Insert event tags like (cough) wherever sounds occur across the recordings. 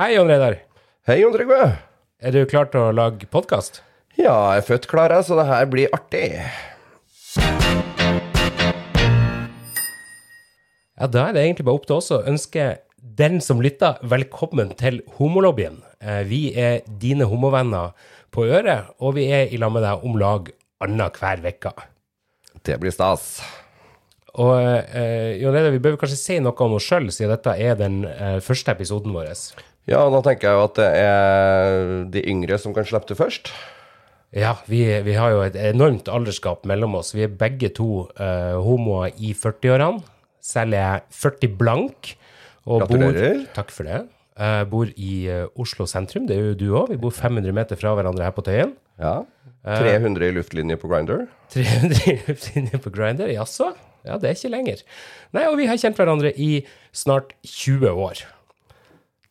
Hei, Jon Reidar. Hei, Jon Trygve. Er du klar til å lage podkast? Ja, jeg er født klar, så det her blir artig. Ja, da er det egentlig bare opp til oss å ønske den som lytter, velkommen til Homolobbyen. Eh, Vi er dine homovenner på øret, og vi er i lag med deg om lag annenhver uke. Det blir stas. Og eh, Jon Reidar, vi bør kanskje si noe om oss sjøl, siden dette er den eh, første episoden vår. Ja, da tenker jeg jo at det er de yngre som kan slippe det først. Ja, vi, vi har jo et enormt aldersgap mellom oss. Vi er begge to uh, homoer i 40-årene. Selv er jeg 40 blank. Og Gratulerer. Bor, takk for det. Jeg bor i uh, Oslo sentrum, det er jo du òg. Vi bor 500 meter fra hverandre her på Tøyen. Ja. 300 i luftlinje på Grinder. 300 i luftlinje på Grindr, jaså? Ja, det er ikke lenger. Nei, og vi har kjent hverandre i snart 20 år.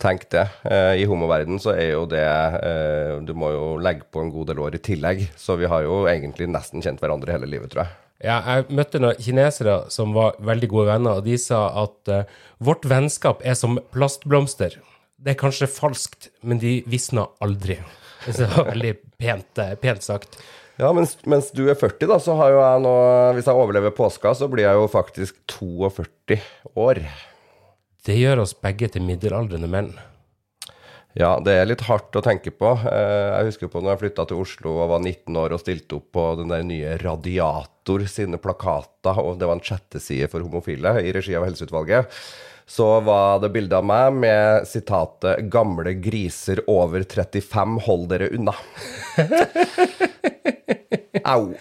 Tenk det. Eh, I homoverden så er jo det eh, Du må jo legge på en god del år i tillegg. Så vi har jo egentlig nesten kjent hverandre hele livet, tror jeg. Ja, jeg møtte noen kinesere som var veldig gode venner, og de sa at eh, vårt vennskap er som plastblomster. Det er kanskje falskt, men de visner aldri. (laughs) Det var veldig pent, pent sagt. Ja, mens, mens du er 40, da, så har jo jeg nå Hvis jeg overlever påska, så blir jeg jo faktisk 42 år. Det gjør oss begge til middelaldrende menn. Ja, det er litt hardt å tenke på. Eh, Jeg husker på når jeg flytta til Oslo og var 19 år og stilte opp på den der nye Radiator sine plakater, og det var en chatteside for homofile i regi av Helseutvalget. Så var det bilde av meg med sitatet 'Gamle griser over 35, hold dere unna'. (laughs) Au.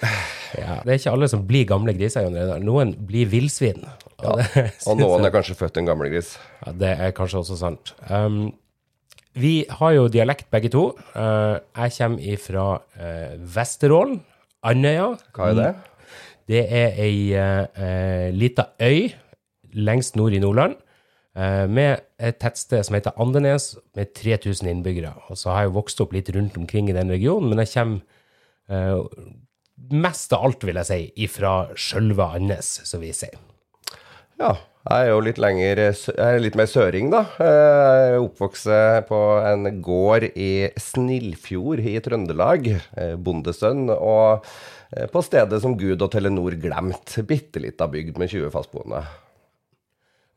Ja, det er ikke alle som blir gamle griser, Jon Reidar. Noen blir villsvin. Det, (laughs) Og noen er kanskje født en gamlegris. ja, det er kanskje også sant. Um, vi har jo dialekt begge to. Uh, jeg kommer ifra uh, Vesterålen, Andøya. Hva er det? Det er ei uh, lita øy lengst nord i Nordland, eh, med et tettsted som heter Andenes, med 3000 innbyggere. Og så har jeg vokst opp litt rundt omkring i den regionen, men jeg kommer eh, mest av alt, vil jeg si, ifra sjølve Andes, som vi sier. Ja, jeg er jo litt lenger er litt mer søring, da. Oppvokst på en gård i Snillfjord i Trøndelag. eh, Bondesønn. Og på stedet som Gud og Telenor glemte. Bitte lita bygd med 20 fastboende.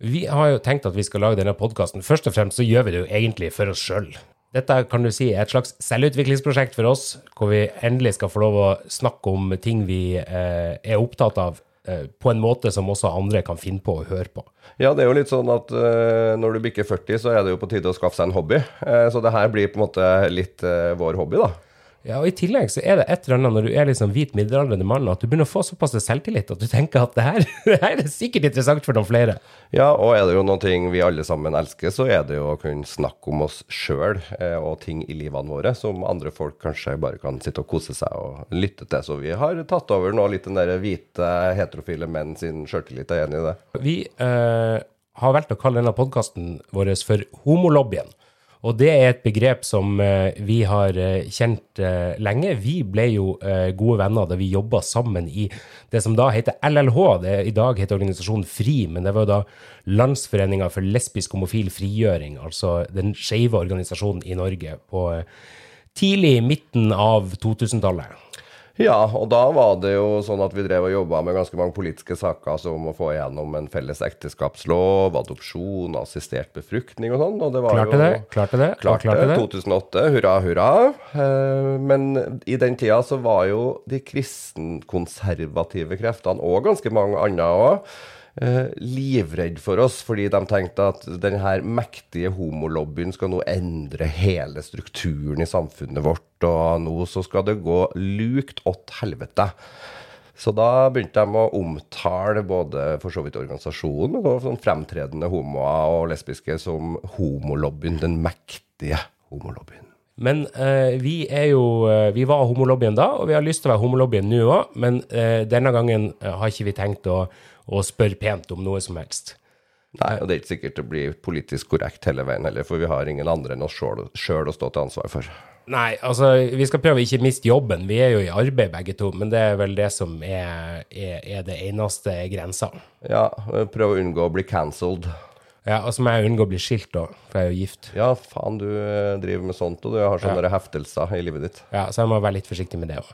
Vi har jo tenkt at vi skal lage denne podkasten. Først og fremst så gjør vi det jo egentlig for oss sjøl. Dette kan du si er et slags selvutviklingsprosjekt for oss, hvor vi endelig skal få lov å snakke om ting vi eh, er opptatt av, på en måte som også andre kan finne på å høre på. Ja, det er jo litt sånn at uh, når du bikker 40, så er det jo på tide å skaffe seg en hobby. Uh, så det her blir på en måte litt uh, vår hobby, da. Ja, og I tillegg så er det et eller annet når du er liksom hvit middelaldrende mann, at du begynner å få såpass selvtillit at du tenker at det her, (laughs) det her er sikkert interessant for noen flere. Ja, og er det jo noen ting vi alle sammen elsker, så er det jo å kunne snakke om oss sjøl eh, og ting i livene våre som andre folk kanskje bare kan sitte og kose seg og lytte til. Så vi har tatt over nå litt den der hvite heterofile menn sin sjøltillit. Jeg er enig i det. Vi eh, har valgt å kalle denne podkasten vår for Homolobbyen. Og det er et begrep som eh, vi har eh, kjent eh, lenge. Vi ble jo gode venner da vi jobba sammen i det som da heter LLH. Det i dag heter organisasjonen FRI, men det var jo da Landsforeninga for lesbisk homofil frigjøring, altså den skeive organisasjonen i Norge på tidlig midten av 2000-tallet. Ja, og da var det jo sånn at vi drev og jobba med ganske mange politiske saker, som å få igjennom en felles ekteskapslov, adopsjon, assistert befruktning og sånn. Og det var Klarte jo det, klarte det, Klarte klarte det. det. 2008, hurra, hurra. Eh, Men i den tida så var jo de kristenkonservative kreftene, og ganske mange andre òg, livredd for oss, fordi de tenkte at den her mektige homolobbyen skal nå endre hele strukturen i samfunnet vårt, og nå så skal det gå lukt åt helvete. Så da begynte de å omtale både for så vidt organisasjonen, og sånn fremtredende homoer og lesbiske som homolobbyen, den mektige homolobbyen. Men eh, vi er jo eh, Vi var homolobbyen da, og vi har lyst til å være homolobbyen nå òg, men eh, denne gangen eh, har ikke vi tenkt å, å spørre pent om noe som helst. Nei, og det er ikke sikkert det blir politisk korrekt hele veien heller, for vi har ingen andre enn oss sjøl å stå til ansvar for. Nei, altså, vi skal prøve å ikke miste jobben. Vi er jo i arbeid begge to, men det er vel det som er, er, er det eneste grensa. Ja, prøv å unngå å bli cancelled. Ja, og så må jeg unngå å bli skilt da, for jeg er jo gift. Ja, faen, du eh, driver med sånt, og du har sånne heftelser i livet ditt. Ja, så jeg må være litt forsiktig med det òg.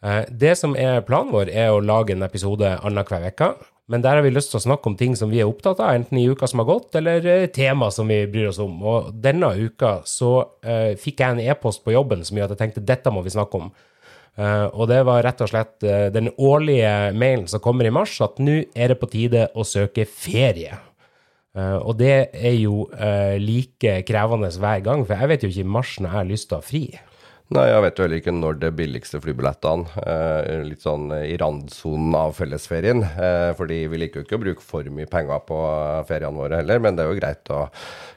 Det som er planen vår, er å lage en episode annenhver uke. Men der har vi lyst til å snakke om ting som vi er opptatt av, enten i uka som har gått, eller eh, tema som vi bryr oss om. Og denne uka så uh, fikk jeg en e-post på jobben som gjør at jeg tenkte dette må vi snakke om. Uh, og det var rett og slett uh, den årlige mailen som kommer i mars, at nå er det på tide å søke ferie. og det er jo like krevende hver gang, for jeg vet jo ikke i mars når jeg har lyst til å ha fri. Nei, jeg vet jo heller ikke når det billigste flybillettene. Eh, litt sånn i randsonen av fellesferien. Eh, fordi vi liker jo ikke å bruke for mye penger på feriene våre heller, men det er jo greit å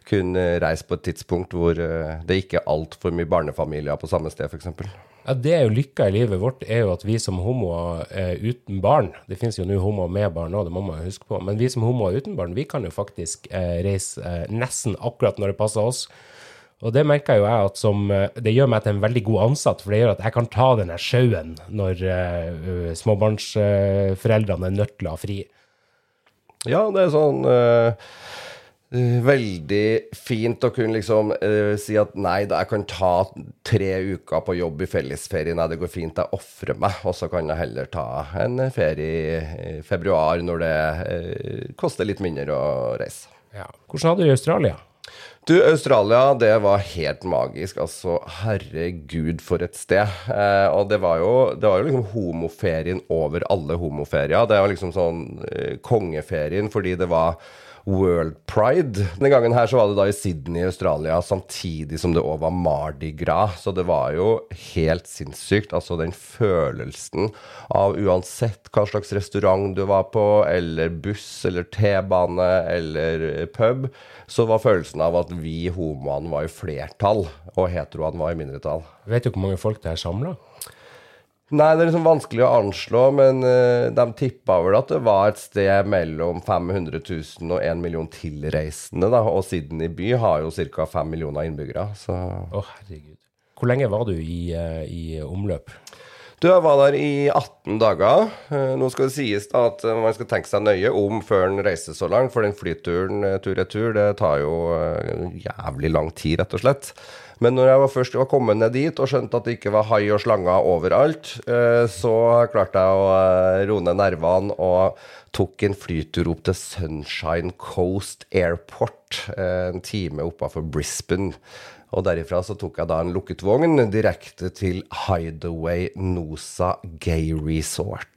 kunne reise på et tidspunkt hvor eh, det ikke er altfor mye barnefamilier på samme sted, f.eks. Ja, Det er jo lykka i livet vårt, er jo at vi som homoer eh, uten barn Det finnes jo nå homoer med barn òg, det må man jo huske på. Men vi som homoer uten barn, vi kan jo faktisk eh, reise eh, nesten akkurat når det passer oss. Og det merker jo jeg at som eh, Det gjør meg til en veldig god ansatt, for det gjør at jeg kan ta denne sjauen når uh, småbarnsforeldrene er nødt til å ha fri. Ja, det er sånn uh, Veldig fint å kunne liksom uh, si at nei, da jeg kan ta tre uker på jobb i fellesferien. Nei, det går fint, jeg ofrer meg. Og så kan jeg heller ta en ferie i februar når det koster litt mindre å reise. Ja. Hvordan hadde du i Australia? Du, Australia, det var helt magisk. Altså, herregud, for et sted. Eh, og det var, jo, det var jo liksom homoferien over alle homoferier. Det var liksom sånn eh, kongeferien fordi det var World Pride. Denne gangen her så var det da i Sydney i Australia, samtidig som det òg var Mardi Gras. Så det var jo helt sinnssykt. Altså den følelsen av uansett hva slags restaurant du var på, eller buss eller T-bane eller pub, så var følelsen av at vi homoene var i flertall, og heteroene var i mindretall. Vet du hvor mange folk det er samla? Nei, det er liksom vanskelig å anslå, men uh, de tippa vel at det var et sted mellom 500 000 og 1 million tilreisende. da, Og Sydney by har jo ca. 5 millioner innbyggere. Å, oh, herregud. Hvor lenge var du i, uh, i omløp? Du, Jeg var der i 18 dager. Uh, nå skal det sies at man skal tenke seg nøye om før en reiser så langt, for den flyturen tur-retur det tar jo jævlig lang tid, rett og slett. Men når jeg var først var kommet ned dit og skjønte at det ikke var hai og slanger overalt, eh, så klarte jeg å eh, roe ned nervene og tok en flytur opp til Sunshine Coast Airport, eh, en time oppafor Brisbane. Og derifra så tok jeg da en lukket vogn direkte til Hideaway Nosa Gay Resort.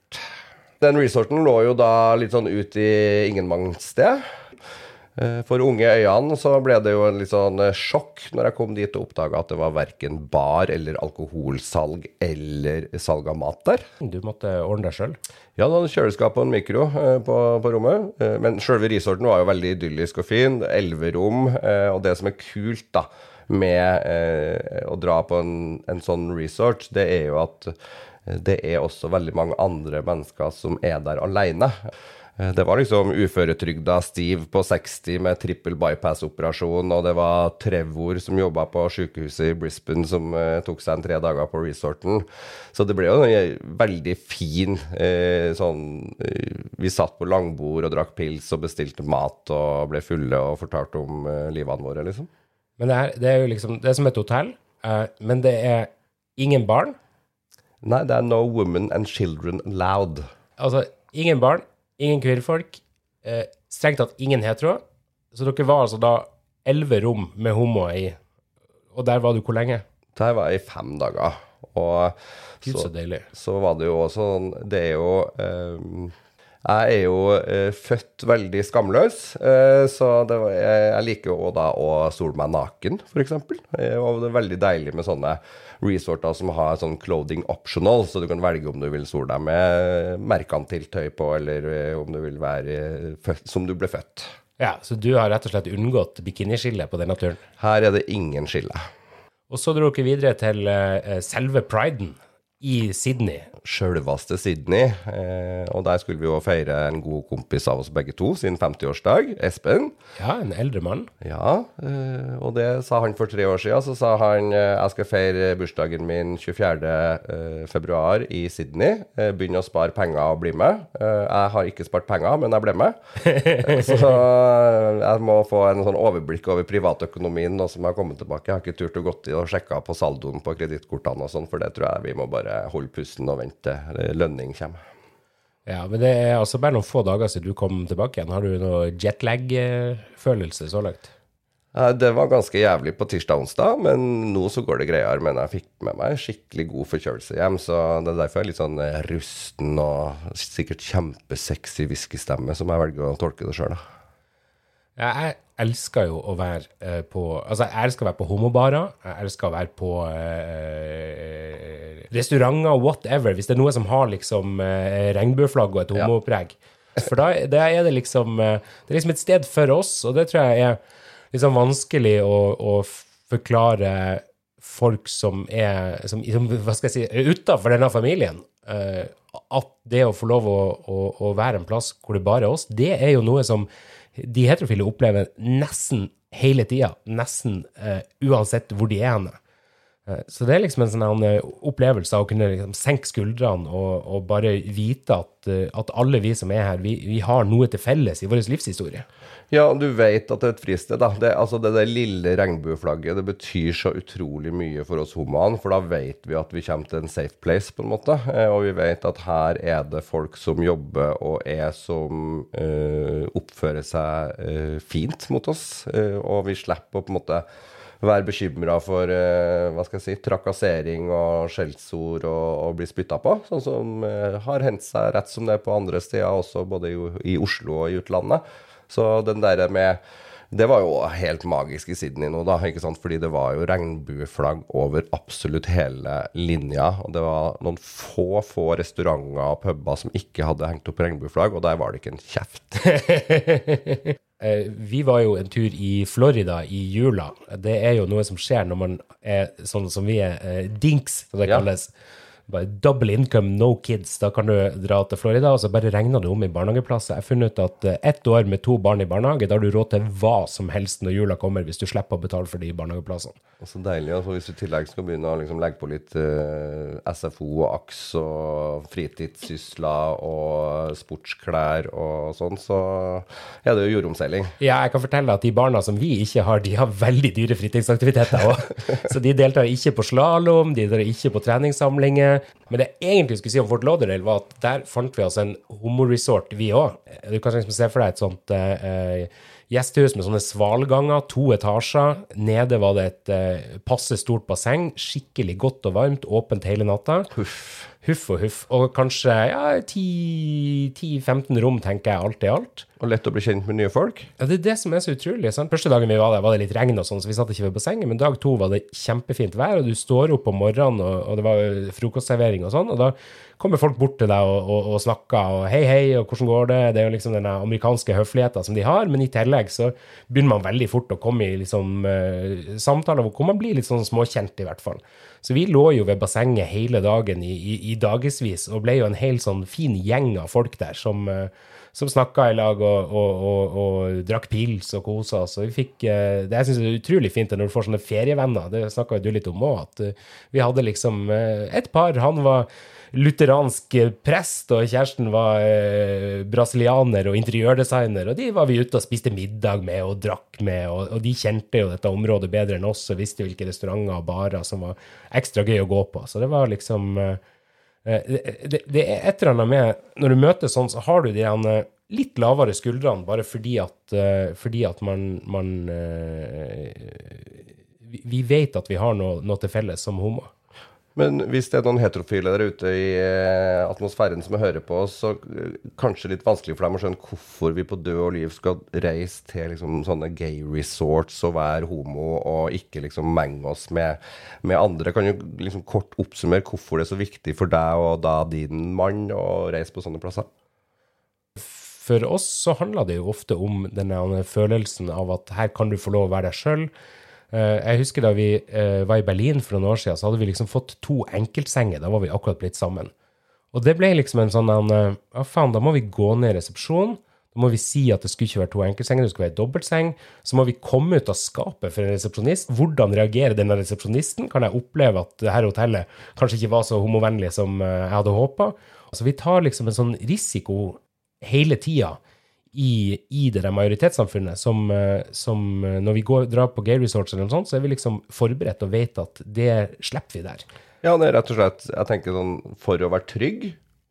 Den resorten lå jo da litt sånn ut i ingenmangssted. Eh, for unge øyene så ble det jo en litt sånn eh, sjokk når jeg kom dit og oppdaga at det var verken bar eller alkoholsalg eller salg av mat der. Du måtte ordne deg sjøl? Ja, det hadde kjøleskap og en mikro eh, på, på, rommet. Men sjølve resorten var jo veldig idyllisk og fin. Elleve rom. Og det som er kult da, med eh, å dra på en, en sånn resort, det er jo at det er også veldig mange andre mennesker som er der aleine. Eh, det var liksom uføretrygda Steve på 60 med trippel bypass-operasjon, og det var Trevor som jobba på sykehuset i Brisbane som uh, tok seg en tre dager på resorten. Så det ble jo en veldig fin uh, sånn Vi satt på langbord og drakk pils og bestilte mat og ble fulle og fortalte om livene våre, liksom. Men det er, det er, jo liksom Det er som et hotell, men det er ingen barn? Nei, det er no women and children allowed. Altså, ingen barn ingen kvinnfolk, eh, strengt tatt ingen hetero. Så dere var altså da elleve rom med homoer i, og der var du hvor lenge? Der var jeg i fem dager. Og Gud, så, så, så, var det jo også sånn Det er jo eh, jeg er jo eh, født veldig skamløs, eh, så var, jeg, liker jo da å sole meg naken, f.eks. Det er veldig deilig med sånne resorter som har sånn clothing optional, så du kan velge om du vil sole deg med merkantiltøy på, eller eh, om du vil være født, som du ble født. Ja, Så du har rett og slett unngått bikiniskille på denne turen? Her er det ingen skille. Og så dro dere videre til selve priden. I Sydney. Sjølveste Sydney. Eh, og der skulle vi jo feire en god kompis av oss begge to sin 50-årsdag, Espen. Ja, en eldre mann. Ja, eh, og det sa han for tre år siden. Så sa han eh, jeg skal feire bursdagen min 24. Eh, februar i Sydney. Eh, begynne å spare penger og bli med. Eh, jeg har ikke spart penger, men jeg ble med. (laughs) så jeg må få en sånn overblikk over privatøkonomien nå som jeg har kommet tilbake. Jeg har ikke turt å gå til og sjekka på saldoen på kredittkortene og sånn, for det tror jeg vi må bare holde pusten og vente til lønning kommer. Ja, men det er altså bare noen få dager siden du kom tilbake igjen. Har du noe jetlag-følelse så langt? Det var ganske jævlig på tirsdag-onsdag, men nå så går det greiere. Men jeg fikk med meg skikkelig god forkjølelse hjem, så det er derfor jeg er litt sånn eh, rusten og sikkert kjempesexy whiskystemme, som jeg velger å tolke det sjøl, da. Ja, jeg elsker jo å være eh, på Altså, jeg elsker å være på homobarer. Jeg elsker å være på eh, restauranter, whatever. Hvis det er noe som har liksom eh, regnbueflagg og et Ja. homopreg. For da, da er det liksom eh, Det er liksom et sted for oss, og det tror jeg er liksom vanskelig å, å forklare folk som er som, som, Hva skal jeg si utafor denne familien. eh, at det å få lov å, å, å være en plass hvor det bare er oss, det er jo noe som de heterofile opplever nesten hele tida. Nesten uh, uansett hvor de er henne. Eh, Så det er liksom en sånn eh, opplevelse av å kunne liksom senke skuldrene og, og bare vite at, eh, at alle vi som er her, vi, vi har noe til felles i vår livshistorie. Ja, du vet at det er et fristed, da. Det, altså det, det lille regnbueflagget, det betyr så utrolig mye for oss homoene, for da vet vi at vi kommer til en safe place, på en måte. Og vi vet at her er det folk som jobber og er som øh, oppfører seg øh, fint mot oss, øh, og vi slipper å på en måte være bekymra for eh, hva skal jeg si, trakassering og skjellsord og, og bli spytta på, sånn som eh, har hendt seg rett som det er på andre steder, også både i, i Oslo og i utlandet. Så den der med Det var jo helt magisk i Sydney nå, da, ikke sant? fordi det var jo regnbueflagg over absolutt hele linja. Og det var noen få, få restauranter og puber som ikke hadde hengt opp regnbueflagg, og der var det ikke en kjeft. (laughs) Eh, Vi var jo en tur i Florida i jula. Det er jo noe som skjer når man er sånn som vi er, eh, dinks, som det Ja. kalles. Bare double income, no kids. Da kan du dra til Florida, og så bare regner det om i barnehageplasser. Jeg har funnet ut at eh, ett år med to barn i barnehage, da har du råd til hva som helst når jula kommer, hvis du slipper å betale for de barnehageplassene. Og så deilig. Altså, hvis du i tillegg skal begynne å liksom legge på litt uh, SFO og AKS og fritidssysler og sportsklær og sånn, så er det jo jordomseiling. Ja, jeg kan fortelle at de barna som vi ikke har, de har veldig dyre fritidsaktiviteter òg. (laughs) Så de deltar ikke på slalåm, de deltar ikke på treningssamlinger. Men det jeg egentlig skulle si om Fort Lauderdale, var at der fant vi oss en homoresort, vi òg. Du kan liksom se for deg et sånt uh, Gjesthus med sånne svalganger, to etasjer. Nede var det et uh, passe stort basseng, skikkelig godt og varmt, åpent hele natta. Huff. Huff og huff. Og kanskje ja, 10-15 rom, tenker jeg, alt i alt. Og lett å bli kjent med nye folk. Ja, Det er det som er så utrolig. Sant? Første dagen vi var der, var det litt regn, og sånn, så vi satt ikke ved bassenget. Men dag to var det kjempefint vær, og du står opp om morgenen, og, og det var frokostservering og sånn. Og da kommer folk bort til deg og, og, og snakker, og hei, hei, og hvordan går det? Det er jo liksom den amerikanske høfligheten som de har, men i tillegg så begynner man veldig fort å komme i liksom, eh, samtaler hvor man blir litt sånn småkjent, i hvert fall. Så vi lå jo ved bassenget hele dagen i, i, i dagevis, og ble jo en hel sånn fin gjeng av folk der som eh, som snakka i lag og, og, og, og drakk pils og kosa oss. Og vi fikk, eh, det jeg synes er utrolig fint når du får sånne ferievenner, det snakka du litt om òg, at eh, vi hadde liksom eh, et par. Han var lutheransk prest, og kjæresten var brasilianer og interiørdesigner. Og de var vi ute og spiste middag med og drakk med, og, og de kjente jo dette området bedre enn oss og visste hvilke restauranter og barer som var ekstra gøy å gå på. Så det var liksom det, det er et eller annet med Når du møter sånn, så har du de litt lavere skuldrene bare fordi at, eh, fordi at man, man eh, vi vet at vi har noe, noe til felles som homo. Men hvis det er noen heterofile der ute i eh, atmosfæren som hører på oss, så eh, kanskje litt vanskelig for dem å skjønne hvorfor vi på død og liv skal reise til liksom, sånne gay resorts og være homo og ikke liksom menge oss med, med andre. Kan du liksom kort oppsummere hvorfor det er så viktig for deg og da din mann å reise på sånne plasser? For oss så handler det jo ofte om denne følelsen av at her kan du få lov å være deg sjøl. Eh, jeg husker da vi eh, var i Berlin for noen år siden, så hadde vi liksom fått to enkeltsenger. Da var vi akkurat blitt sammen. Og det ble liksom en sånn eh, Ja, faen, da må vi gå ned i resepsjonen. Da må vi si at det skulle ikke være to enkeltsenger, det skulle være dobbeltseng. Så må vi komme ut av skapet for en resepsjonist. Hvordan reagerer denne resepsjonisten? Kan jeg oppleve at dette hotellet kanskje ikke var så homovennlig som jeg hadde håpa? Altså, vi tar liksom en sånn risiko hele tida i, i det der majoritetssamfunnet som, eh, som eh, når vi går, drar på gay resorts eller noe sånt, så er vi liksom forberedt og vet at det slipper vi der. Ja, det er rett og slett Jeg tenker sånn for å være trygg,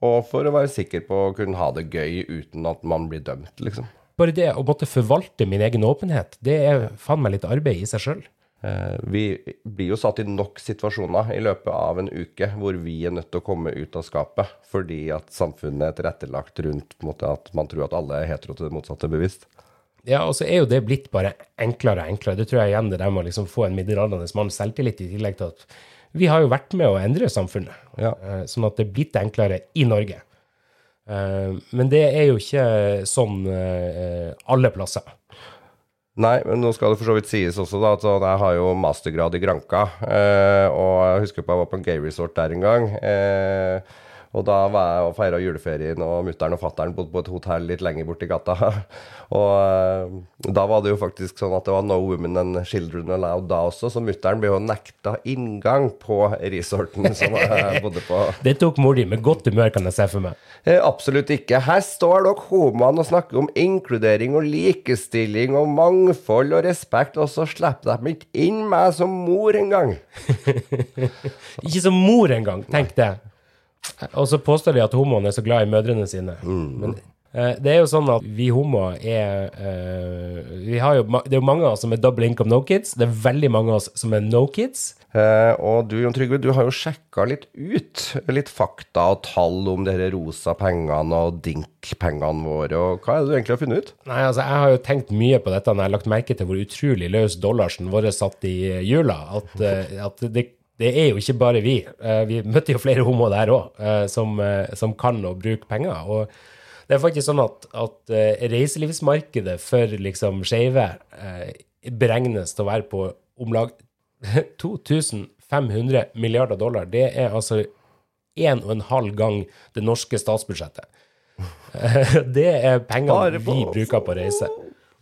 og for å være sikker på å kunne ha det gøy uten at man blir dømt, liksom. Bare det å måtte forvalte min egen åpenhet, det er faen meg litt arbeid i seg sjøl. Eh, vi blir jo satt i nok situasjoner i løpet av en uke hvor vi er nødt til å komme ut av skapet fordi at samfunnet er tilrettelagt rundt måte, at man tror at alle er hetero til det motsatte bevisst. Ja, og så er jo det blitt bare enklere og enklere. Det tror jeg igjen det der med å liksom få en middelaldrende mann selvtillit, i tillegg til at vi har jo vært med å endre samfunnet, Ja. eh, sånn at det er blitt enklere i Norge. Eh, Men det er jo ikke sånn alle plasser. Nei, men nå skal det for så vidt sies også da, at jeg har jo mastergrad i Granka, eh, og jeg husker på jeg var på en gay resort der en gang. Eh, og da var jeg og feira juleferien, og mutter'n og fatter'n bodde på et hotell litt lenger borti gata. (laughs) og eh, da var det jo faktisk sånn at det var no women and children allowed da også, så mutter'n ble jo nekta inngang på resorten som jeg bodde på. (laughs) Det tok mor di med godt humør, kan jeg se for meg. Eh, absolutt ikke. Her står dere homoene og snakker om inkludering og likestilling og mangfold og respekt, og så slipper de ikke inn meg som mor engang. (laughs) Ikke som mor engang, tenk det. Og så påstår de at homoene er så glad i mødrene sine. Men eh, det er jo sånn at vi homoer er eh, vi har jo, Det er jo mange av oss som er double income no kids. Det er veldig mange av oss som er no kids. Eh, og du, Jon Trygve, du har jo sjekka litt ut litt fakta og tall om de rosa pengene og dink-pengene våre, og hva er det du egentlig har funnet ut? Nei, altså Jeg har jo tenkt mye på dette når jeg har lagt merke til hvor utrolig løs dollarsen vår satt i jula. At, eh, at det, det er jo ikke bare vi. Eh, Vi møtte jo flere homoer der òg, som, eh, som kan å bruke penger. og det er faktisk sånn at, at eh, reiselivsmarkedet for liksom skeive eh, beregnes til å være på om lag (laughs) 2500 milliarder dollar. Det er altså en og en halv gang det norske statsbudsjettet. Eh, (laughs) Det er pengene vi bruker på reise.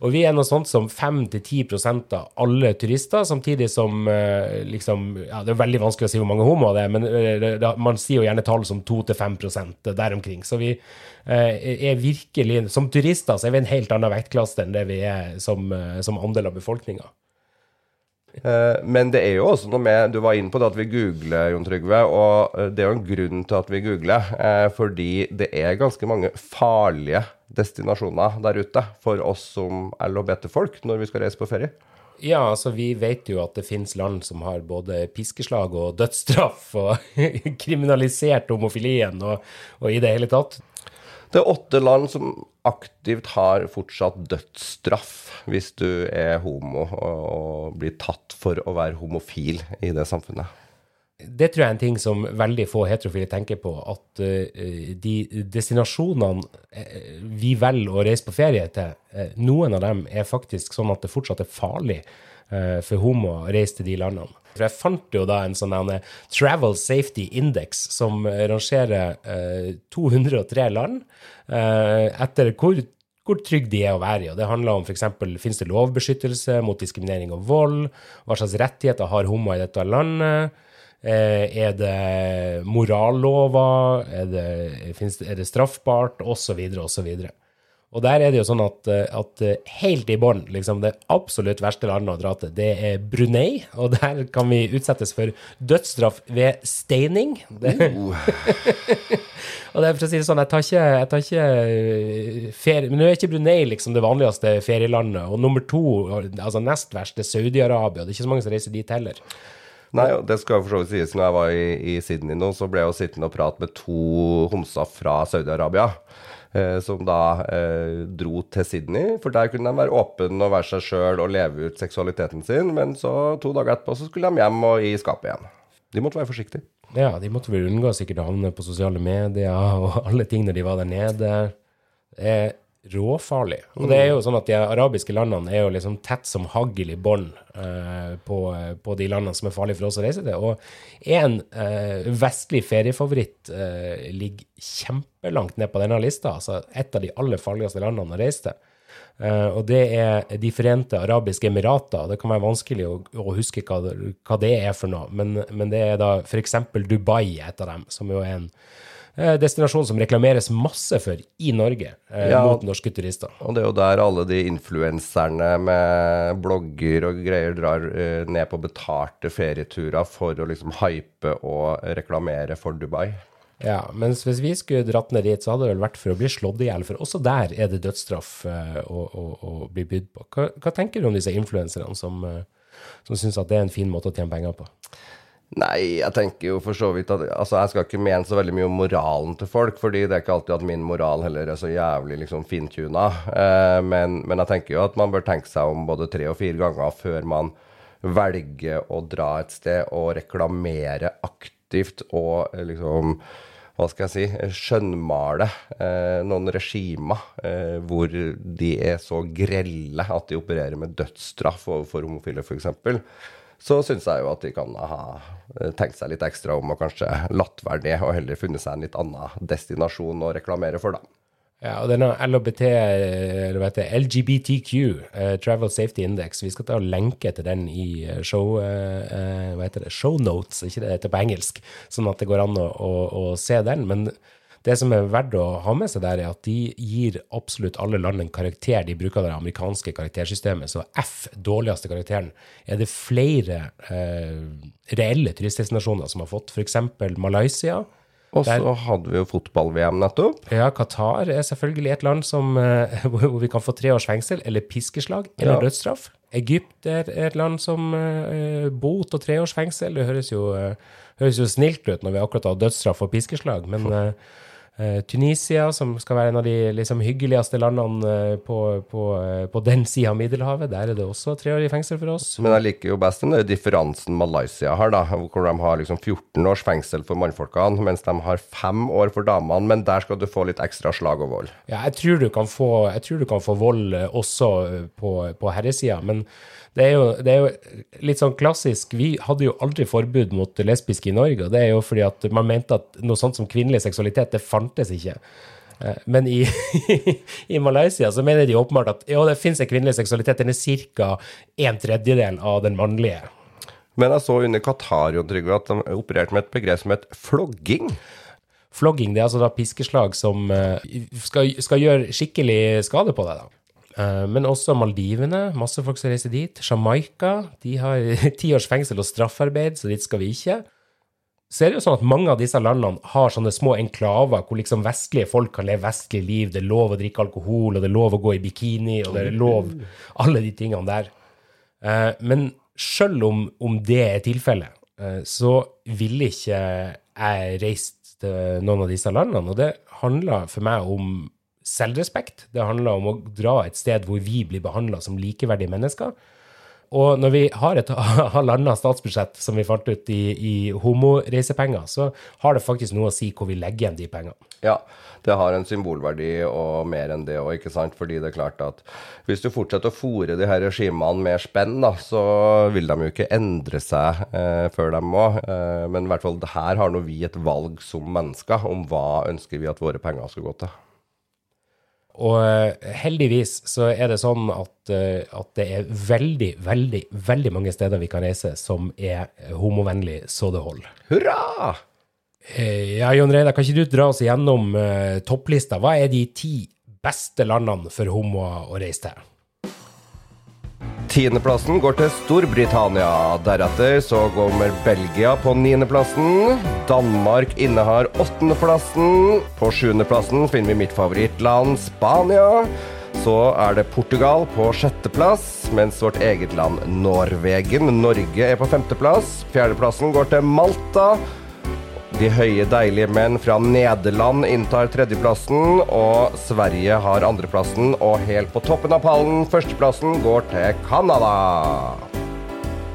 Og vi er noe sånt som 5-10 av alle turister, samtidig som eh, liksom ja, Det er veldig vanskelig å si hvor mange homoer det er, men eh, det- man sier jo gjerne tall som 2-5 der omkring. Så vi eh, er virkelig Som turister så er vi en helt annen vektklasse enn det vi er som, eh, som andel av befolkninga. Eh, Men det er jo også noe med Du var inne på det at vi googler, Jon Trygve. Og eh, det er jo en grunn til at vi googler. eh, Fordi det er ganske mange farlige destinasjoner der ute for oss som LHBT-folk når vi skal reise på ferie. Ja, altså vi vet jo at det finnes land som har både piskeslag og dødsstraff og (laughs) kriminalisert homofilien og, og i det hele tatt. Det er åtte land som aktivt har fortsatt dødsstraff hvis du er homo og, blir tatt for å være homofil i det samfunnet. Det tror jeg er en ting som veldig få heterofile tenker på, at eh, de destinasjonene eh, vi velger å reise på ferie til, eh, noen av dem er faktisk sånn at det fortsatt er farlig for homo å reise til de landene. For jeg fant jo da en sånn eh, Travel Safety Index som eh, rangerer eh, 203 land eh, etter hvor hvor trygge de er å være i. og Det handler om f.eks. finnes det lovbeskyttelse mot diskriminering og vold, hva slags rettigheter har homo i dette landet, eh, er det morallover, er er det straffbart, osv., osv. Og der er det jo sånn at, eh, at eh, helt i bånn, liksom det absolutt verste landet å dra til, det er Brunei. Og der kan vi utsettes for dødsstraff ved steining. Det, (laughs) og det er for å si det sånn, jeg tar ikke, jeg tar ikke eh, ferie Men nå er ikke Brunei liksom det vanligste ferielandet. Og nummer to, altså nest verst, er Saudi-Arabia. Det er ikke så mange som reiser dit heller. Nei, det skal for så vidt sies. Når jeg var i, i Sydney nå, så ble jeg jo sittende og prate med to homser fra Saudi-Arabia. Eh, som da eh, dro til Sydney, for der kunne de være åpne og være seg sjøl og leve ut seksualiteten sin. Men så to dager etterpå så skulle de hjem og i skapet igjen. De måtte være forsiktige. Ja, de måtte vel unngå sikkert å havne på sosiale medier og alle ting når de var der nede. Eh, råfarlig. Og det er jo sånn at de arabiske landene er jo liksom tett som hagl i bånd eh, på, på, de landene som er farlige for oss å reise til. Og en eh, vestlig feriefavoritt eh, ligger kjempelangt ned på denne lista. Altså et av de aller farligste landene å reise til. Uh, og det er De forente arabiske emirater. Det kan være vanskelig å, å huske hva, hva, det er for noe, men, men det er da f.eks. Dubai, et av dem, som jo er en destinasjon som reklameres masse for i Norge eh, ja, mot norske turister. Og det er jo der alle de influenserne med blogger og greier drar ned på betalte ferieturer for å liksom hype og reklamere for Dubai. Ja, mens hvis vi skulle dratt ned dit, så hadde det vel vært for å bli slått i hjel. For også der er det dødsstraff eh, å, å, å, bli bydd på. Hva, hva, tenker du om disse influenserne som, uh, som syns at det er en fin måte å tjene penger på? Nei, jeg tenker jo for så vidt at Altså, jeg skal ikke mene så veldig mye om moralen til folk, fordi det er ikke alltid at min moral heller er så jævlig liksom fintuna. Eh, men, men, jeg tenker jo at man bør tenke seg om både tre og fire ganger før man velger å dra et sted og reklamere aktivt og liksom hva skal jeg si, skjønnmale eh, noen regimer eh, hvor de er så grelle at de opererer med dødsstraff overfor homofile, f.eks., så syns jeg jo at de kan ha eh, tenkt seg litt ekstra om og kanskje latt være det, og heller funnet seg en litt annen destinasjon å reklamere for, da. Ja, og denne LHBT, eller hva heter LGBTQ, uh, eh, Travel Safety Index, vi skal ta og lenke til den i eh, show, uh, hva heter det, show notes, ikke det heter på engelsk, sånn at det går an å, å, å, se den. Men det som er verdt å ha med seg der, er at de gir absolutt alle land en karakter. De bruker det amerikanske karaktersystemet, så F, dårligste karakteren, er det flere eh, reelle turistdestinasjoner som har fått, f.eks. Malaysia. Og så hadde vi jo fotball-VM nettopp. Ja, Qatar er selvfølgelig et land som, (laughs) uh, hvor vi kan få tre års fengsel eller piskeslag eller ja. dødsstraff. Egypt er et land som uh, bot og tre års fengsel. Det høres jo, uh, høres jo, snilt ut når vi akkurat har dødsstraff og piskeslag, men (laughs) Eh, Tunisia, som skal være en av de liksom, hyggeligste landene eh, på, på, eh, på den sida av Middelhavet, der er det også tre år i fengsel for oss. Men jeg liker jo best den differansen Malaysia har, da, hvor de har liksom 14 års fengsel for mannfolkene, mens de har fem år for damene. Men der skal du få litt ekstra slag og vold. Ja, jeg tror du kan få, du kan få vold også på, på herresida, men det er, jo, det er, jo, litt sånn klassisk. Vi hadde jo aldri forbud mot lesbiske i Norge. og Det er jo fordi at man mente at noe sånt som kvinnelig seksualitet, det fantes ikke. Eh, men i, (laughs) i Malaysia så mener de åpenbart at jo, det finnes en kvinnelig seksualitet. Den er ca. en tredjedel av den mannlige. Men jeg så under Qatar at de opererte med et begrep som het flogging. Flogging det er altså da piskeslag som eh, skal, skal gjøre skikkelig skade på deg. da. Eh, men også Maldivene. Masse folk som reiser dit. Jamaica. De har (laughs) ti års fengsel og straffarbeid, så dit skal vi ikke. Så er det jo sånn at mange av disse landene har sånne små enklaver hvor liksom vestlige folk kan leve vestlig liv. Det er lov å drikke alkohol, og det er lov å gå i bikini, og det er lov (laughs) alle de tingene der. Eh, men sjøl om, om det er tilfellet, eh, så ville ikke jeg reist til noen av disse landene. Og det handler for meg om selvrespekt. Det handler om å dra et sted hvor vi blir behandla som likeverdige mennesker. Og når vi har et (laughs) halvannet statsbudsjett som vi fant ut i, i homoreisepenger, så har det faktisk noe å si hvor vi legger igjen de pengene. Ja, det har en symbolverdi og mer enn det òg, ikke sant. Fordi det er klart at hvis du fortsetter å fòre de her regimene med spenn, da, så vil de jo ikke endre seg eh, før de må. Eh, men i hvert fall her har nå vi et valg som mennesker om hva ønsker vi at våre penger skal gå til. Og eh, heldigvis så er det sånn at, eh, at, det er veldig, veldig, veldig mange steder vi kan reise som er homovennlig så det holder. Hurra! Eh, ja, Jon Reidar, kan ikke du dra oss igjennom uh, topplista? Hva er de ti beste landene for homoer å reise til? Tiendeplassen går til Storbritannia. Deretter så kommer Belgia på niendeplassen. Danmark innehar åttendeplassen. På sjuendeplassen finner vi mitt favorittland Spania. Så er det Portugal på sjetteplass, mens vårt eget land Norvegen, Norge, er på femteplass. Fjerdeplassen går til Malta. De høye, deilige menn fra Nederland inntar tredjeplassen, og Sverige har andreplassen. Og helt på toppen av pallen, førsteplassen, går til Canada.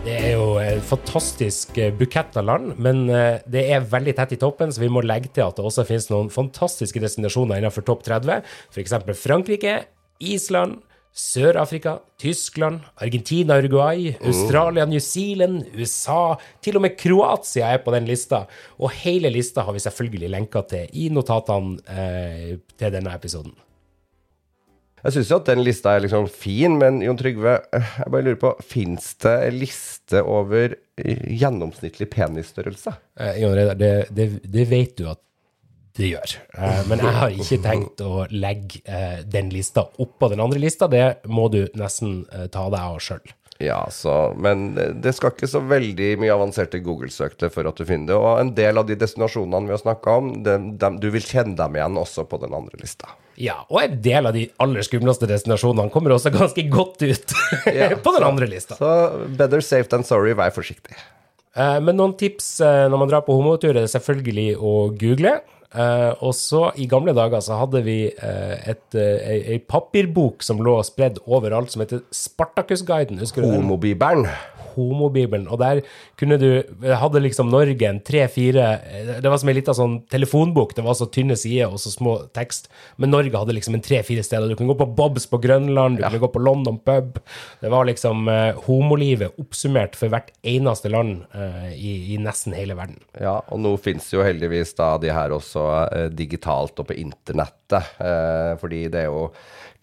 Det er jo en fantastisk eh, bukett av land, men eh, det er veldig tett i toppen, så vi må legge til at det også finnes noen fantastiske destinasjoner innenfor topp 30. F.eks. Frankrike, Island, Sør-Afrika, Tyskland, Argentina, Uruguay, Australia, New Zealand, USA Til og med Kroatia er på den lista. Og hele lista har vi selvfølgelig lenka til i notatene eh, til denne episoden. Jeg syns jo at den lista er liksom fin, men Jon Trygve, eh, jeg bare lurer på Fins det en liste over eh, gjennomsnittlig penisstørrelse? Eh, Jon Reidar, det, det, det vet du at det gjør. Eh, men jeg har ikke tenkt å legge eh, den lista oppå den andre lista. Det må du nesten eh, ta deg av sjøl. Ja, så, men det skal ikke så veldig mye avanserte Google-søk til for at du finner det. Og en del av de destinasjonene vi har snakka om, dem, dem, du vil kjenne dem igjen også på den andre lista. Ja, og en del av de aller skumleste destinasjonene kommer også ganske godt ut (laughs) Ja, på den så- andre lista. Så better safe than sorry, vær forsiktig. Men noen tips når man drar på homotur, er det selvfølgelig å google. Eh, og så I gamle dager så hadde vi eh, et, eh, ei, ei papirbok som lå spredd overalt, som heter Spartakusguiden. Husker. Homobibelen. Og der kunne du Hadde liksom Norge en tre-fire Det var som ei lita sånn telefonbok. Det var så tynne sider og så små tekst. Men Norge hadde liksom en tre-fire steder. Du kunne gå på Bobs på Grønland, du kunne gå på London pub. Det var liksom eh, homolivet oppsummert for hvert eneste land eh, i, i nesten hele verden. Ja, og nå finnes jo heldigvis da de her også eh, digitalt og på internettet. Eh, fordi det er jo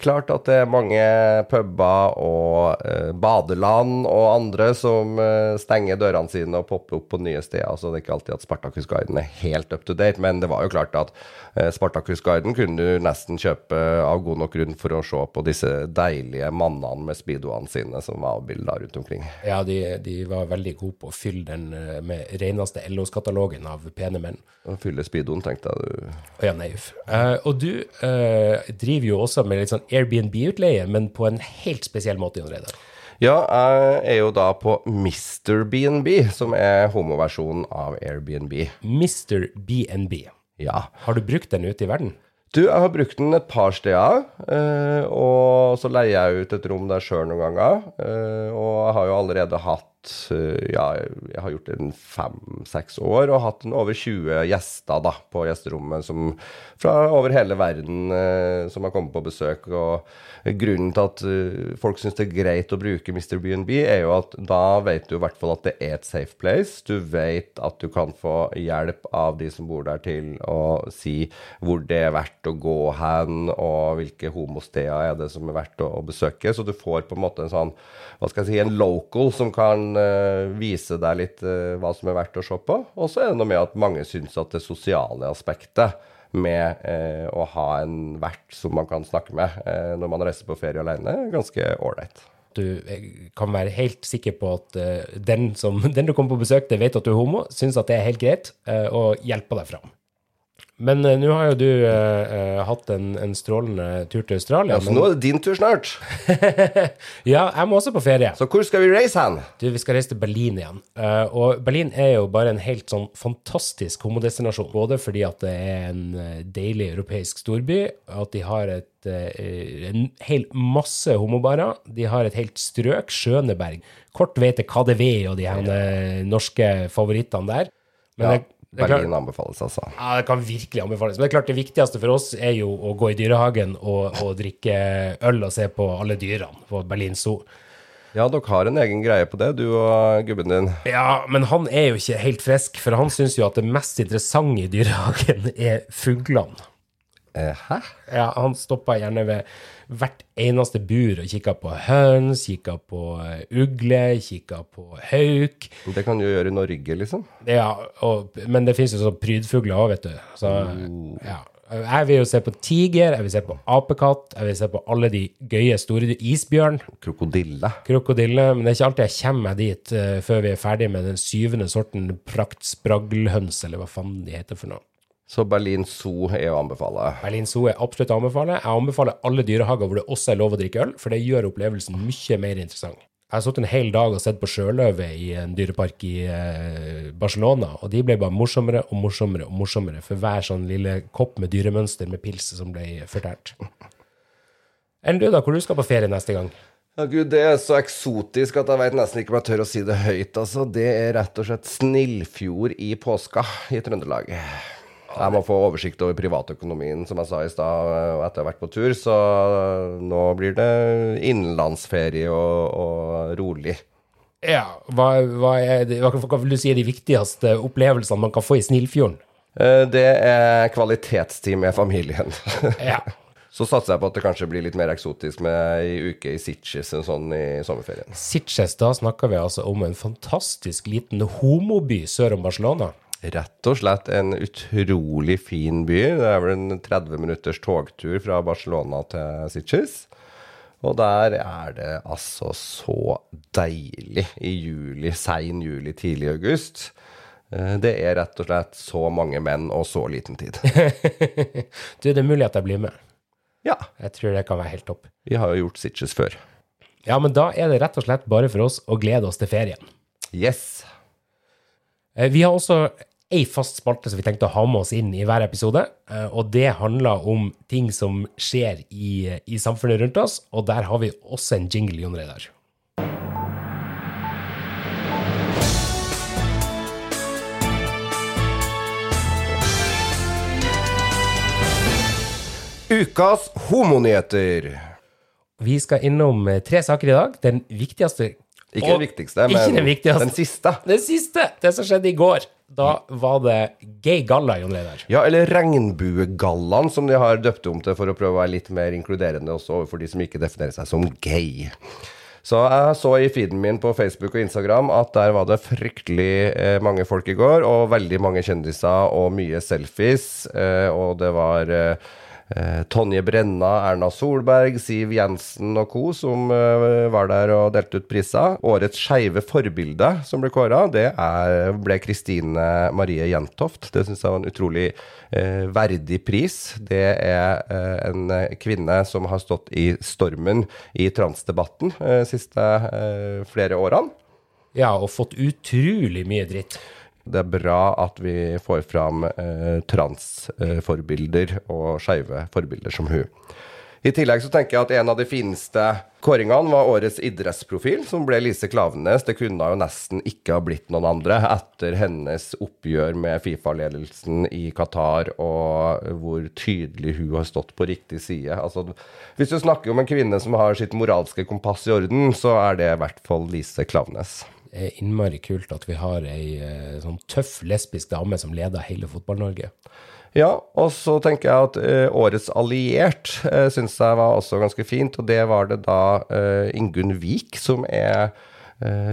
klart at det er mange puber og eh, badeland og andre som eh, stenger dørene sine og popper opp på nye steder. Så det er ikke alltid at Spartakusguiden er helt up to date, men det var jo klart at eh, Spartakusguiden kunne du nesten kjøpe av god nok grunn for å se på disse deilige mannene med speedoene sine som var avbilda rundt omkring. Ja, de, de var veldig gode på å fylle den eh, med reneste LOs-katalogen av pene menn. Å fylle speedoen, tenkte jeg du. Å ja, nei, uff. Uh, og du uh, driver jo også med litt sånn Airbnb-utleie, men på en helt spesiell måte, Jon Reidar. Ja, jeg er jo da på Mr. BNB, som er homoversjonen av Airbnb. Mr. BNB. Ja. Har du brukt den ute i verden? Du, jeg har brukt den et par steder, eh, og så leier jeg ut et rom der sjøl noen ganger. Eh, og jeg har jo allerede hatt Ja, jeg har gjort det i fem-seks år, og hatt over 20 gjester da, på gjesterommet som, fra over hele verden eh, som har kommet på besøk. Og grunnen til at eh, folk syns det er greit å bruke Mr. BNB, er jo at da vet du i hvert fall at det er et safe place. Du vet at du kan få hjelp av de som bor der til å si hvor det er verdt å gå hen, og hvilke homosteder er det som er verdt å, å besøke. Så du får på en måte en sånn, hva skal jeg si, en local som kan eh, vise deg litt eh, hva som er verdt å se på. Og så er det noe med at mange syns at det sosiale aspektet med eh, å ha en vert som man kan snakke med eh, når man reiser på ferie alene, er ganske ålreit. Du eh, kan være helt sikker på at uh, den, som, (laughs) den du kommer på besøk til, vet at du er homo, syns at det er helt greit, uh, og hjelper deg fram. Men uh, nå har jo du uh, hatt en, en strålende tur til Australia. Ja, så men, nå er det din tur snart. (laughs) ja, jeg må også på ferie. Så hvor skal vi reise hen? Du, vi skal reise til Berlin igjen. Uh, og Berlin er jo bare en helt sånn fantastisk homodestinasjon. Både fordi at det er en deilig europeisk storby, at de har et, en hel masse homobarer. De har et helt strøk, Skjøneberg. Kort vei til KDV og de her norske favorittene der. Men Ja, det, det er Berlin anbefales, altså. ja, det kan virkelig anbefales. Men det er klart det viktigste for oss er jo å gå i dyrehagen og, og drikke øl og se på alle dyrene på Berlin Zoo. Ja, dere har en egen greie på det, du og gubben din. Ja, men han er jo ikke helt frisk, for han syns jo at det mest interessante i dyrehagen er fuglene. Eh, hæ? Ja, han stoppa gjerne ved hvert eneste bur og kikka på høns, kikka på eh, ugle, kikka på hauk. Det kan du gjøre i Norge, liksom. Ja, og, men det fins jo sånn prydfugler òg, vet du. Så ja. Jeg vil jo se på tiger, jeg vil se på apekatt, jeg vil se på alle de gøye store. Isbjørn, Krokodille. krokodille. Men det er ikke alltid jeg kommer meg dit uh, før vi er ferdig med den syvende sorten praktspraglhøns, eller hva faen de heter for noe. Så Berlin Zoo er å anbefale. Berlin Zoo er absolutt å anbefale. Jeg anbefaler alle dyrehager hvor det også er lov å drikke øl, for det gjør opplevelsen mye mer interessant. Jeg har sittet en hel dag og sett på sjøløve i en dyrepark i eh, Barcelona, og de ble bare morsommere og morsommere og morsommere for hver sånn lille kopp med dyremønster med pils som ble fortært. Enn du, da? Hvor du skal på ferie neste gang? Ja, gud, Det er så eksotisk at jeg vet nesten ikke om jeg tør å si det høyt. altså. Det er rett og slett Snillfjord i påska i Trøndelag. Jeg må få oversikt over privatøkonomien, som jeg sa i stad, etter å ha vært på tur. Så nå blir det innenlandsferie og, og rolig. Ja, hva, hva, er det, hva, vil du si er de viktigste opplevelsene man kan få i Snillfjorden? Eh, Det er kvalitetstid med familien. (laughs) Ja. Så satser jeg på at det kanskje blir litt mer eksotisk med ei uke i Sitges enn sånn i sommerferien. Sitges, da snakker vi altså om en fantastisk liten homoby sør om Barcelona. Rett og slett en utrolig fin by. Det er vel en 30 minutters togtur fra Barcelona til Sitges. Og der er det altså så deilig i juli, sein juli, tidlig august. Eh, Det er rett og slett så mange menn og så liten tid. (laughs) Du, det er mulig at jeg blir med. Ja, Jeg tror det kan være helt topp. vi har jo gjort Sitges før. Ja, men da er det rett og slett bare for oss å glede oss til ferien. Yes. Eh, Vi har også ei fast spalte som vi tenkte å ha med oss inn i hver episode, eh, og det handler om ting som skjer i, i samfunnet rundt oss, og der har vi også en jingle, Jon Reidar. Ukas homonyheter. Vi skal innom eh, tre saker i dag. Den viktigste Ikke og- den viktigste, men den viktigste. den siste. Det siste, det som skjedde i går. Da var det gay galla, Jon Reidar. Ja, eller Regnbuegallaen, som de har døpt om til for å prøve å være litt mer inkluderende også overfor de som ikke definerer seg som gay. Så jeg så i feeden min på Facebook og Instagram at der var det fryktelig eh, mange folk i går, og veldig mange kjendiser og mye selfies, eh, og det var eh, Tonje Brenna, Erna Solberg, Siv Jensen og co. som eh, var der og delte ut priser. Årets skeive forbilde som ble kåra, det er, ble Kristine Marie Jentoft. Det syns jeg var en utrolig eh, verdig pris. Det er eh, en eh, kvinne som har stått i stormen i transdebatten eh, siste eh, flere årene. Ja, og fått utrolig mye dritt. Det er bra at vi får fram eh, transforbilder og skeive forbilder som hun. I tillegg så tenker jeg at en av de fineste kåringene var årets idrettsprofil, som ble Lise Klaveness. Det kunne jo nesten ikke ha blitt noen andre etter hennes oppgjør med Fifa-ledelsen i Qatar, og hvor tydelig hun har stått på riktig side. Altså, hvis du snakker om en kvinne som har sitt moralske kompass i orden, så er det i hvert fall Lise Klaveness. Er innmari kult at vi har ei eh, sånn tøff lesbisk dame som leder hele Fotball-Norge. Ja, og så tenker jeg at uh, årets alliert uh, syns jeg var også ganske fint, og det var det da uh, Ingunn Vik, som er uh,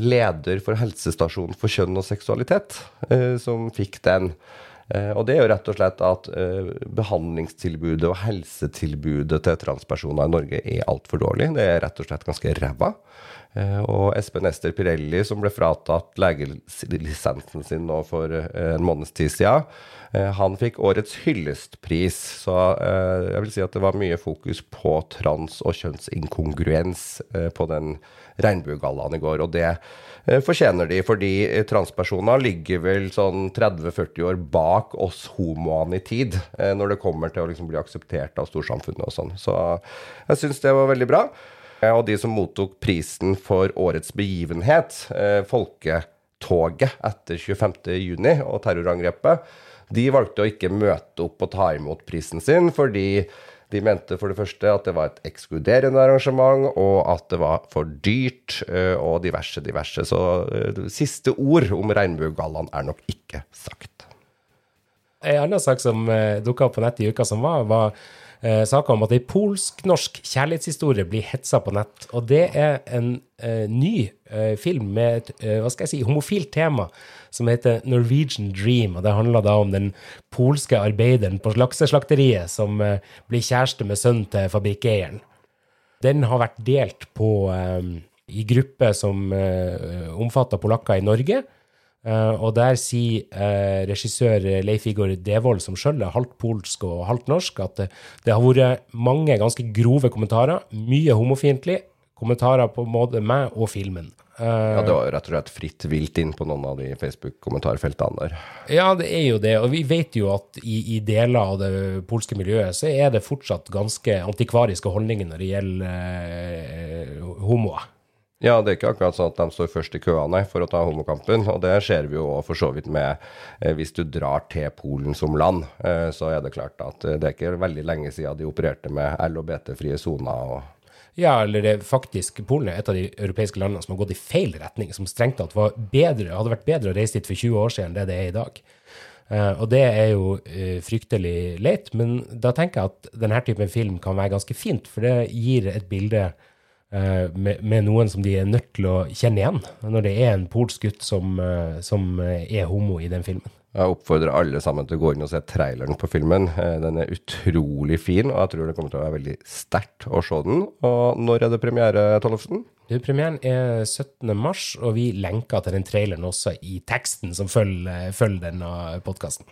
leder for Helsestasjonen for kjønn og seksualitet, eh, som fikk den. Eh, og det er jo rett og slett at eh, behandlingstilbudet og helsetilbudet til transpersoner i Norge er altfor dårlig. Det er rett og slett ganske ræva. Eh, og Espen Ester Pirelli, som ble fratatt legelisensen sin nå for eh, en måneds tid siden, eh, han fikk årets hyllestpris. Så jeg vil si at det var mye fokus på trans- og kjønnsinkongruens på den regnbuegallaen i går. Og det fortjener de, fordi transpersoner ligger vel sånn 30-40 år bak oss homoene i tid, når det kommer til å liksom bli akseptert av storsamfunnet og sånn. Så jeg syns det var veldig bra. Eh, Og de som mottok prisen for årets begivenhet, eh, folketoget etter 25.6 og terrorangrepet, de valgte å ikke møte opp og ta imot prisen sin, fordi de mente for det første at det var et ekskluderende arrangement, og at det var for dyrt, eh, og diverse, diverse. Så siste ord om Regnbuegallaen er nok ikke sagt. En annen sak som dukka opp på nettet i uka som var, var eh, saker om at ei polsk-norsk kjærlighetshistorie blir hetsa på nett. Og det er en eh, ny eh, film med et eh, hva skal jeg si, homofilt tema som heter Norwegian Dream. og Det handler da om den polske arbeideren på lakseslakteriet som eh, blir kjæreste med sønnen til fabrikkeieren. Den har vært delt på, eh, i grupper som omfatter polakker i Norge. Eh, og der sier uh, regissør Leif Igor Devold, som sjøl er halvt polsk og halvt norsk, at det, det har vært mange ganske grove kommentarer, mye homofiendtlig, kommentarer på både meg og filmen. Ja, det var jo rett og slett fritt vilt inn på noen av de Facebook-kommentarfeltene der. Ja, det er jo det. Og vi vet jo at i, i deler av det polske miljøet så er det fortsatt ganske antikvariske holdninger når det gjelder homoer. Ja, det er ikke akkurat sånn at de står først i køene for å ta homokampen. Og det ser vi jo for så vidt med eh, hvis du drar til Polen som land. Eh, så er det klart at eh, det er ikke veldig lenge siden de opererte med soner. og Ja, eller det er faktisk Polen er et av de europeiske landene som har gått i feil retning, som strengt tatt hadde vært bedre å reise dit for 20 år siden enn det det er i dag. Og det er jo fryktelig leit, men da tenker jeg at denne typen film kan være ganske fint, for det gir et bilde med, med noen som de er nødt til å kjenne igjen, når det er en polsk gutt som, eh, som eh, er homo i den filmen. Jeg oppfordrer alle sammen til å gå inn og se traileren på filmen. Eh, Den er utrolig fin, og jeg tror det kommer til å være veldig sterkt å se den. Og når er det premiere, Tollefsen? Du, Premieren er 17. mars, og vi lenker til den traileren også i teksten som følger, følger denne podkasten.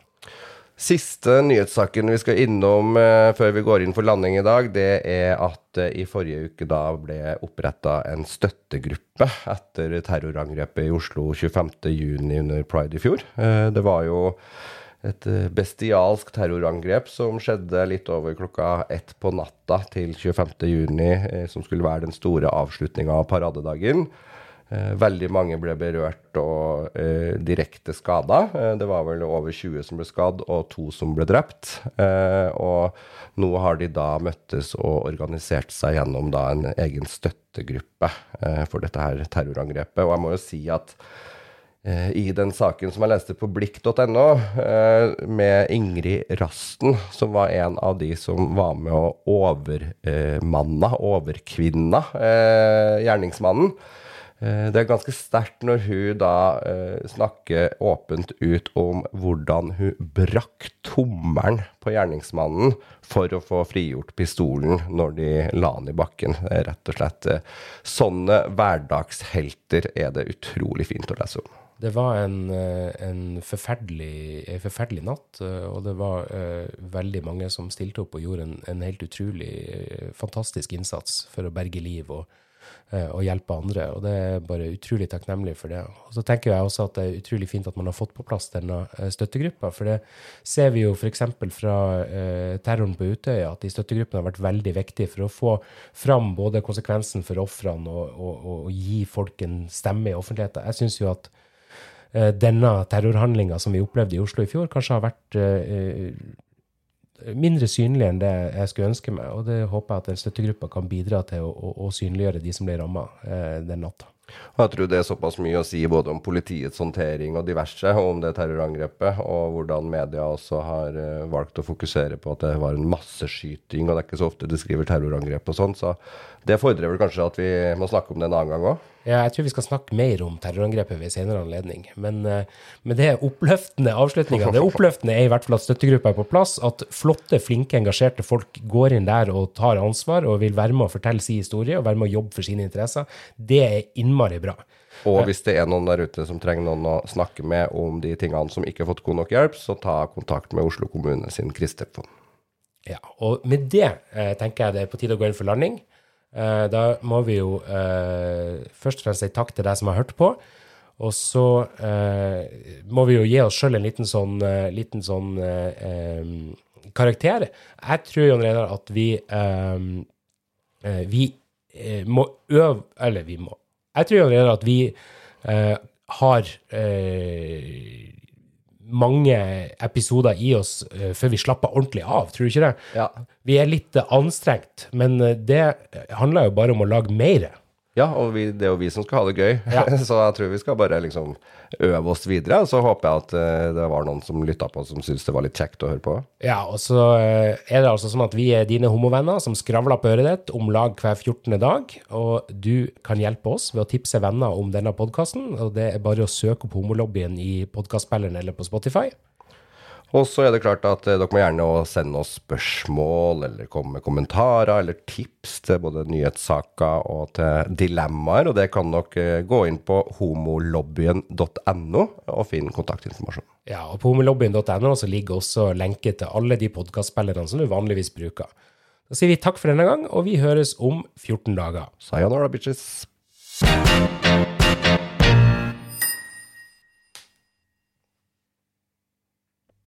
Siste nyhetssaken vi skal innom eh, før vi går inn for landing i dag, det er at eh, i forrige uke da ble oppretta en støttegruppe etter terrorangrepet i Oslo 25.6 under pride i fjor. Eh, det var jo et eh, bestialsk terrorangrep som skjedde litt over klokka ett på natta til 25.6, eh, som skulle være den store avslutninga av paradedagen. Eh, Veldig mange ble berørt og eh, direkte skada. Eh, det var vel over 20 som ble skadd, og to som ble drept. Eh, og nå har de da møttes og organisert seg gjennom da en egen støttegruppe eh, for dette her terrorangrepet. Og jeg må jo si at eh, i den saken som jeg leste på blikk.no, med Ingrid Rasten, som var en av de som var med å overmanna, overkvinna gjerningsmannen. Eh, Det er ganske sterkt når hun da uh, snakker åpent ut om hvordan hun brakk tommelen på gjerningsmannen for å få frigjort pistolen når de la den i bakken. Rett og slett eh, Sånne hverdagshelter er det utrolig fint å lese om. Det var en, en, forferdelig, en forferdelig natt, og det var uh, veldig mange som stilte opp og gjorde en, en helt utrolig fantastisk innsats for å berge liv og, og hjelpe andre. Og det er bare utrolig takknemlig for det. Og så tenker jeg også at det er utrolig fint at man har fått på plass denne eh, støttegruppa. For det ser vi jo f.eks. fra eh, terroren på Utøya, at de støttegruppene har vært veldig viktige for å få fram både konsekvensen for ofrene og, og, og, gi folk en stemme i offentligheten. Jeg syns jo at eh, denne terrorhandlinga som vi opplevde i Oslo i fjor, kanskje har vært eh, mindre synlig enn det jeg skulle ønske meg. Og det håper jeg at den støttegruppa kan bidra til å, å, å synliggjøre de som ble ramma eh, den natta. Jeg tror det er såpass mye å si både om politiets håndtering og diverse, og om det terrorangrepet, og hvordan media også har eh, valgt å fokusere på at det var en masseskyting, og det er ikke så ofte de skriver terrorangrep og sånn, så det fordrer vel kanskje at vi må snakke om det en annen gang òg. Ja, jeg tror vi skal snakke mer om terrorangrepet ved senere anledning. Men, eh, men det er oppløftende avslutninga. Det oppløftende er i hvert fall at støttegruppa er på plass, at flotte, flinke, engasjerte folk går inn der og tar ansvar og vil være med å fortelle sin historie og være med å jobbe for sine interesser. Det er innmari bra. Og hvis det er noen der ute som trenger noen å snakke med om de tingene som ikke har fått god nok hjelp, så ta kontakt med Oslo kommune sin krisetelefon. Ja, og med det eh, tenker jeg det er på tide å gå inn for landing. Eh, da må vi jo eh, først og fremst si takk til deg som har hørt på. Og så eh, må vi jo gi oss sjøl en liten sånn, liten sånn karakter. Jeg tror Jon Reidar, at vi Vi må øve Eller vi må Jeg tror Jon Reidar, at vi har mange episoder i oss eh, før vi slapper ordentlig av, tror du ikke det? Ja. Vi er litt eh, anstrengt, men eh, det handler jo bare om å lage mer. Ja, og vi, det er jo vi som skal ha det gøy, Ja. (laughs) så jeg tror vi skal bare liksom øve oss videre. Og så håper jeg at eh, det var noen som lytta på som syntes det var litt kjekt å høre på. Ja, og så eh, er det altså sånn at vi er dine homovenner som skravler på øret ditt om lag hver 14. dag, og du kan hjelpe oss ved å tipse venner om denne podkasten, og det er bare å søke opp Homolobbyen i podkastspilleren eller på Spotify. Og så er det klart at eh, dere må gjerne sende oss spørsmål, eller komme med kommentarer, eller tips til både nyhetssaker og til dilemmaer. Og det kan dere eh, gå inn på homolobbyen.no og finne kontaktinformasjon. Ja, og på homolobbyen.no så ligger også lenke til alle de podkastspillerne som du vanligvis bruker. Da sier vi takk for denne gang, og vi høres om 14 dager. Sayonara, bitches.